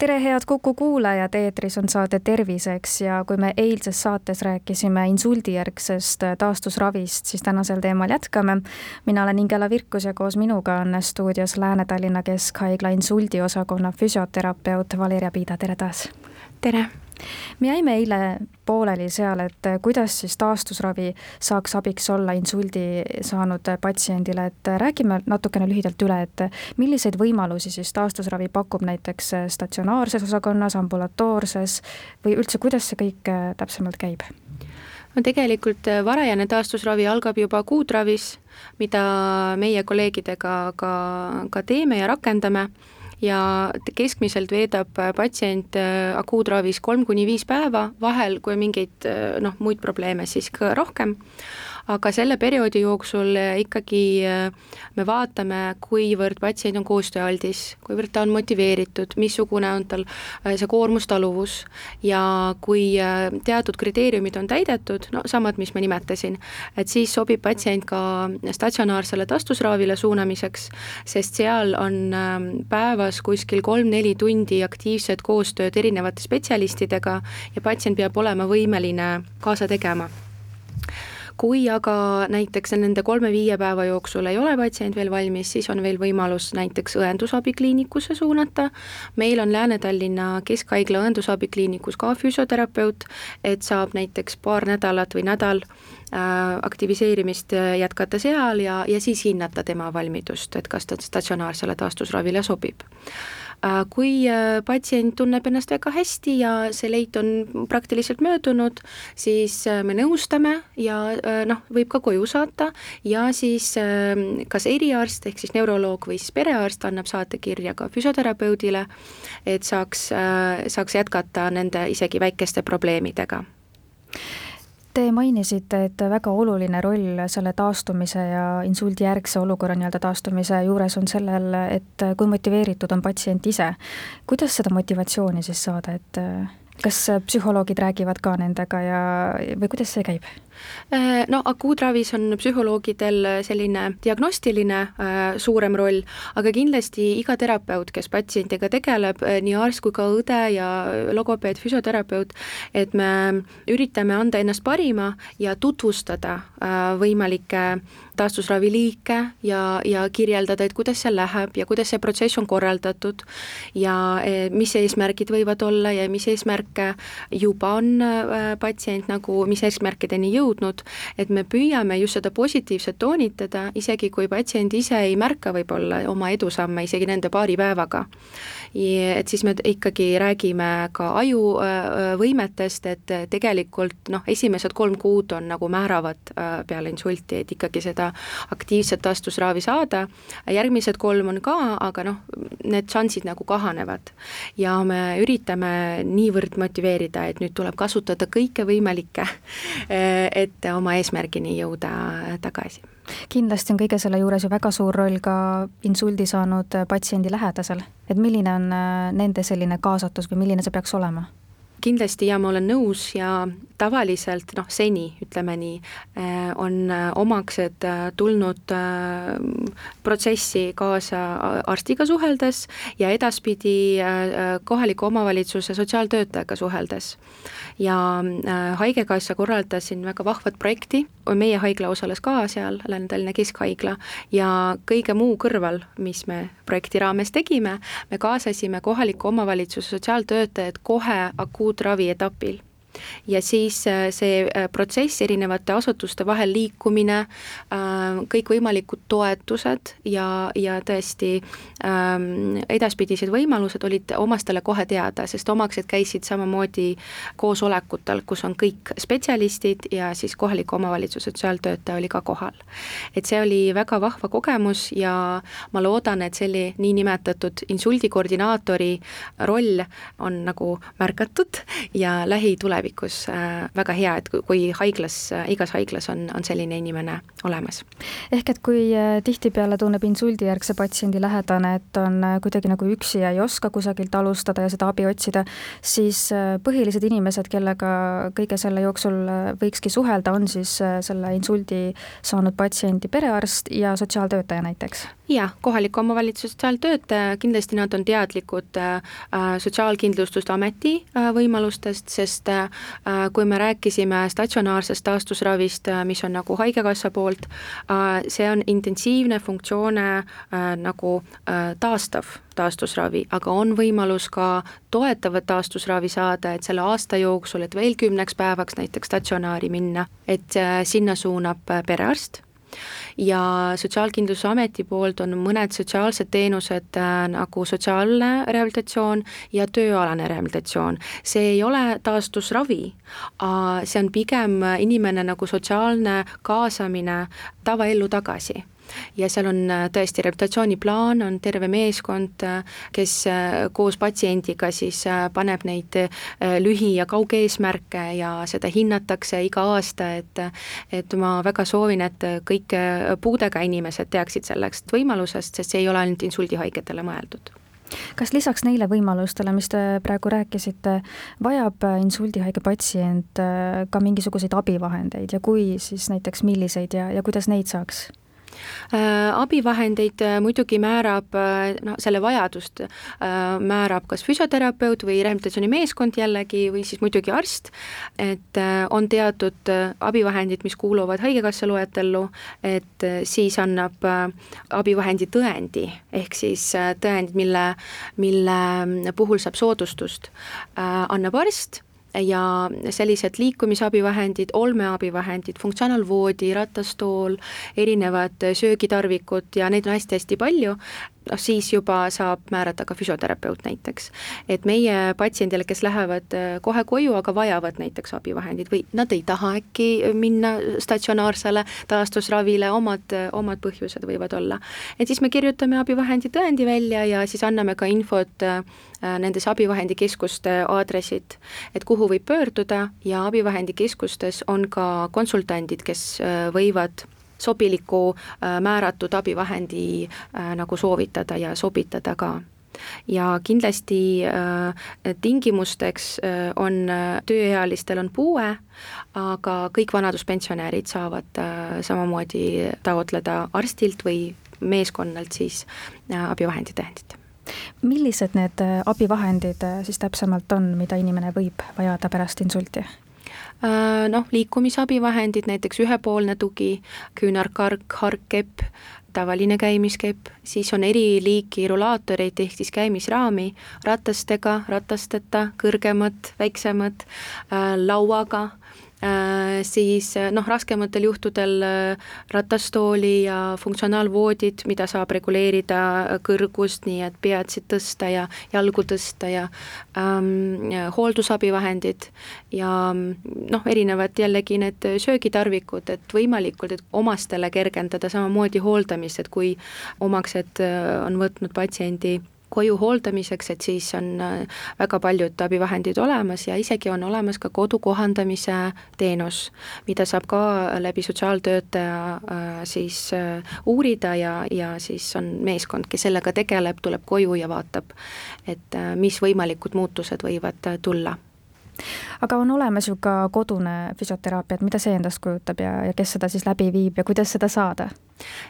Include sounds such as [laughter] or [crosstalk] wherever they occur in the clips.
tere, head Kuku kuulajad, eetris on saade Terviseks ja kui me eilses saates rääkisime insuldijärgsest taastusravist, siis tänasel teemal jätkame. mina olen Ingela Virkus ja koos minuga on stuudios Lääne-Tallinna Keskhaigla insuldiosakonna füsioterapeut Valeria Piida, tere taas! tere! Me jäime eile pooleli seal, et kuidas siis taastusravi saaks abiks olla insuldi saanud patsiendile, et räägime natukene lühidalt üle, et milliseid võimalusi siis taastusravi pakub näiteks statsionaarses osakonnas, ambulatoorses või üldse, kuidas see kõik täpsemalt käib? no tegelikult varajane taastusravi algab juba akuutravis, mida meie kolleegidega ka, ka teeme ja rakendame ja keskmiselt veedab patsient äh, akuutravis kolm kuni viis päeva, vahel, kui mingeid äh, noh, muid probleeme, siis ka rohkem aga selle perioodi jooksul eh, ikkagi eh, me vaatame, kuivõrd patsient on koostööaldis, kuivõrd ta on motiveeritud, missugune on tal eh, see koormustaluvus. Ja kui teatud kriteeriumid on täidetud, no samad, mis ma nimetasin, et siis sobib patsient ka statsionaarsele taastusraavile suunamiseks, sest seal on päevas kuskil kolm-neli tundi aktiivset koostööd erinevate spetsialistidega ja patsient peab olema võimeline kaasa tegema kui aga näiteks nende kolme-viie päeva jooksul ei ole patsient veel valmis, siis on veel võimalus näiteks õendusabikliinikusse suunata, meil on Lääne-Tallinna Keskhaigla õendusabikliinikus ka füsioterapeut, et saab näiteks paar nädalat või nädal äh, aktiviseerimist jätkata seal ja, ja siis hinnata tema valmidust, et kas ta statsionaarsele taastusravile sobib. Äh, kui äh, patsient tunneb ennast väga hästi ja see leit on praktiliselt möödunud, siis äh, me nõustame ja noh, võib ka koju saata ja siis kas eriarst ehk siis neuroloog või siis perearst annab saatekirja ka füsioterapeudile, et saaks, saaks jätkata nende isegi väikeste probleemidega Te mainisite, et väga oluline roll selle taastumise ja insuldijärgse olukorra nii-öelda taastumise juures on sellel, et kui motiveeritud on patsient ise. kuidas seda motivatsiooni siis saada, et kas psühholoogid räägivad ka nendega ja, või kuidas see käib? Äh, no akuutravis on psühholoogidel selline diagnostiline äh, suurem roll, aga kindlasti iga terapeut, kes patsientiga tegeleb, äh, nii arst kui ka õde ja logopeed, füsioterapeut, et me üritame anda ennast parima ja tutvustada võimalikke taastusraviliike ja, ja kirjeldada, et kuidas see läheb ja kuidas see protsess on korraldatud ja mis eesmärgid võivad olla ja mis eesmärke juba on patsient nagu, mis eesmärkideni jõudnud, et me püüame just seda positiivset toonitada, isegi kui patsient ise ei märka võib-olla oma edusamme isegi nende paari päevaga. et siis me ikkagi räägime ka aju äh, võimetest, et tegelikult noh, esimesed kolm kuud on nagu määravad peale insulti, et ikkagi seda aktiivset taastusraavi saada, järgmised kolm on ka, aga noh, need šansid nagu kahanevad. ja me üritame niivõrd motiveerida, et nüüd tuleb kasutada kõike võimalikke, [laughs] et oma eesmärgini jõuda tagasi. kindlasti on kõige selle juures ju väga suur roll ka insuldi saanud patsiendi lähedasel, et milline on äh, nende selline kaasatus või milline see peaks olema? Kindlasti ja ma olen nõus ja tavaliselt noh, seni ütleme nii, äh, on äh, omaksed tulnud protsessi kaasa arstiga suheldes ja edaspidi kohaliku omavalitsuse sotsiaaltöötajaga suheldes. Ja äh, Haigekassa korraldas siin väga vahvat projekti, meie haigla osales ka seal, Lääne-Tallinna Keskhaigla, ja kõige muu kõrval, mis me projekti raames tegime, me kaasasime kohaliku omavalitsuse sotsiaaltöötajad kohe akuutravi etapil ja siis äh, see äh, protsess, erinevate asutuste vahel liikumine, äh, kõikvõimalikud toetused ja, ja tõesti ähm, edaspidised võimalused olid omastele kohe teada, sest omaksed käisid samamoodi koosolekutel, kus on kõik spetsialistid ja siis kohaliku omavalitsuse sotsiaaltöötaja oli ka kohal. et see oli väga vahva kogemus ja ma loodan, et selle niinimetatud insuldikoordinaatori roll on nagu märgatud ja lähitulevikus tulevikus väga hea, et kui haiglas, igas haiglas on, on selline inimene olemas. ehk et kui tihtipeale tunneb insuldijärgse patsiendi lähedane, et on kuidagi nagu üksi ja ei oska kusagilt alustada ja seda abi otsida, siis põhilised inimesed, kellega kõige selle jooksul võikski suhelda, on siis selle insuldi saanud patsiendi perearst ja sotsiaaltöötaja näiteks? Jah, kohaliku omavalitsuse sotsiaaltöötaja, kindlasti nad on teadlikud äh, Sotsiaalkindlustusameti äh, võimalustest, sest äh, kui me rääkisime statsionaarsest taastusravist, mis on nagu Haigekassa poolt, see on intensiivne funktsioone nagu taastav taastusravi, aga on võimalus ka toetavat taastusravi saada, et selle aasta jooksul, et veel kümneks päevaks näiteks statsionaari minna, et sinna suunab perearst ja Sotsiaalkindlustusameti poolt on mõned sotsiaalsed teenused äh, nagu sotsiaalne rehabilitatsioon ja tööalane rehabilitatsioon. see ei ole taastusravi, see on pigem inimene nagu sotsiaalne kaasamine tavaellu tagasi ja seal on äh, tõesti rehabilitatsiooniplaan, on terve meeskond, äh, kes äh, koos patsiendiga siis paneb neid lühi- ja kaugeesmärke ja seda hinnatakse iga aasta, et et ma väga soovin, et kõik puudega inimesed teaksid sellest võimalusest, sest see ei ole ainult insuldihaigetele mõeldud kas lisaks neile võimalustele, mis te praegu rääkisite, vajab insuldihaige patsient ka mingisuguseid abivahendeid ja kui, siis näiteks milliseid ja, ja kuidas neid saaks? Äh, abivahendeid äh, muidugi määrab, äh, noh, selle vajadust määrab kas füsioterapeut või rehabilitatsioonimeeskond jällegi või siis muidugi arst, et on teatud abivahendid, mis kuuluvad Haigekassa loetellu, et siis annab abivahendi tõendi, ehk siis tõend, mille, mille puhul saab soodustust, annab arst ja sellised liikumisabivahendid, olmeabivahendid, funktsionaalvoodi, ratastool, erinevad söögitarvikud ja neid on hästi-hästi palju, noh siis juba saab määrata ka füsioterapeut näiteks. et meie patsiendile, kes lähevad äh, kohe koju, aga vajavad näiteks abivahendid või nad ei taha äkki minna statsionaarsele taastusravile, omad, omad põhjused võivad olla. et siis me kirjutame abivahendi tõendi välja ja siis anname ka infot äh, nendes abivahendikeskuste aadressid, et kuhu võib pöörduda ja abivahendikeskustes on ka konsultandid, kes äh, võivad sobiliku äh, määratud abivahendi äh, nagu soovitada ja sobitada ka ja kindlasti äh, tingimusteks äh, on äh, tööealistel on puue, aga kõik vanaduspensionärid saavad äh, samamoodi taotleda arstilt või meeskonnalt siis äh, abivahendi tõendit millised need abivahendid siis täpsemalt on, mida inimene võib vajada pärast insulti? Äh, noh, liikumisabivahendid, näiteks ühepoolne tugi, küünarkark, harkkepp, tavaline käimiskepp, siis on eri liiki rulaatoreid ehk siis käimisraami ratastega, ratasteta, kõrgemad, väiksemad, äh, lauaga siis äh, noh, raskematel juhtudel äh, ratastooli ja funktsionaalvoodid, mida saab reguleerida kõrgust, nii et peatsid tõsta ja jalgu tõsta ja ähm, hooldusabivahendid ja noh, erinevad jällegi need söögitarvikud, et võimalikult, et omastele kergendada samamoodi hooldamist, et kui omaksed on võtnud patsiendi koju hooldamiseks, et siis on äh, väga paljud abivahendid olemas ja isegi on olemas ka kodu kohandamise teenus, mida saab ka läbi sotsiaaltöötaja äh, siis äh, uurida ja, ja siis on meeskond, kes sellega tegeleb, tuleb koju ja vaatab, et mis võimalikud muutused võivad tulla aga on olemas ju ka kodune füsioteraapia, et mida see endast kujutab ja, ja kes seda siis läbi viib ja kuidas seda saada?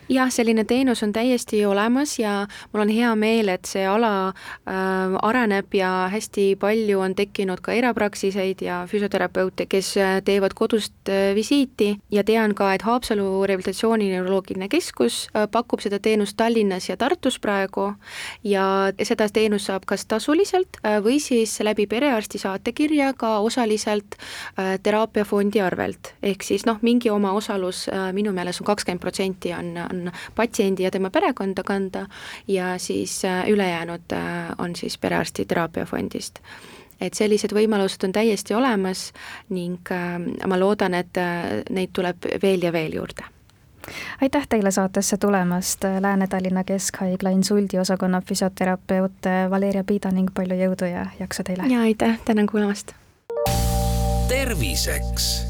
Jah, selline teenus on täiesti olemas ja mul on hea meel, et see ala äh, areneb ja hästi palju on tekkinud ka erapraksiseid ja füsioterapeute, kes äh, teevad kodust äh, visiiti. Ja tean ka, et Haapsalu rehabilitatsioonineuroloogiline keskus äh, pakub seda teenust Tallinnas ja Tartus praegu. Ja seda teenust saab kas tasuliselt või siis läbi perearsti saatekirjaga osaliselt äh, teraapiafondi arvelt, ehk siis noh, mingi omaosalus minu meelest on kakskümmend protsenti on, on patsiendi ja tema perekonda kanda ja siis äh, ülejäänud äh, on siis perearsti teraapiafondist et sellised võimalused on täiesti olemas ning äh, ma loodan, et neid tuleb veel ja veel juurde aitäh teile saatesse tulemast, Lääne-Tallinna Keskhaigla insuldiosakonna füsioterapeut Valeria Piida ning palju jõudu ja jaksu teile! ja aitäh, tänan kuulamast! terviseks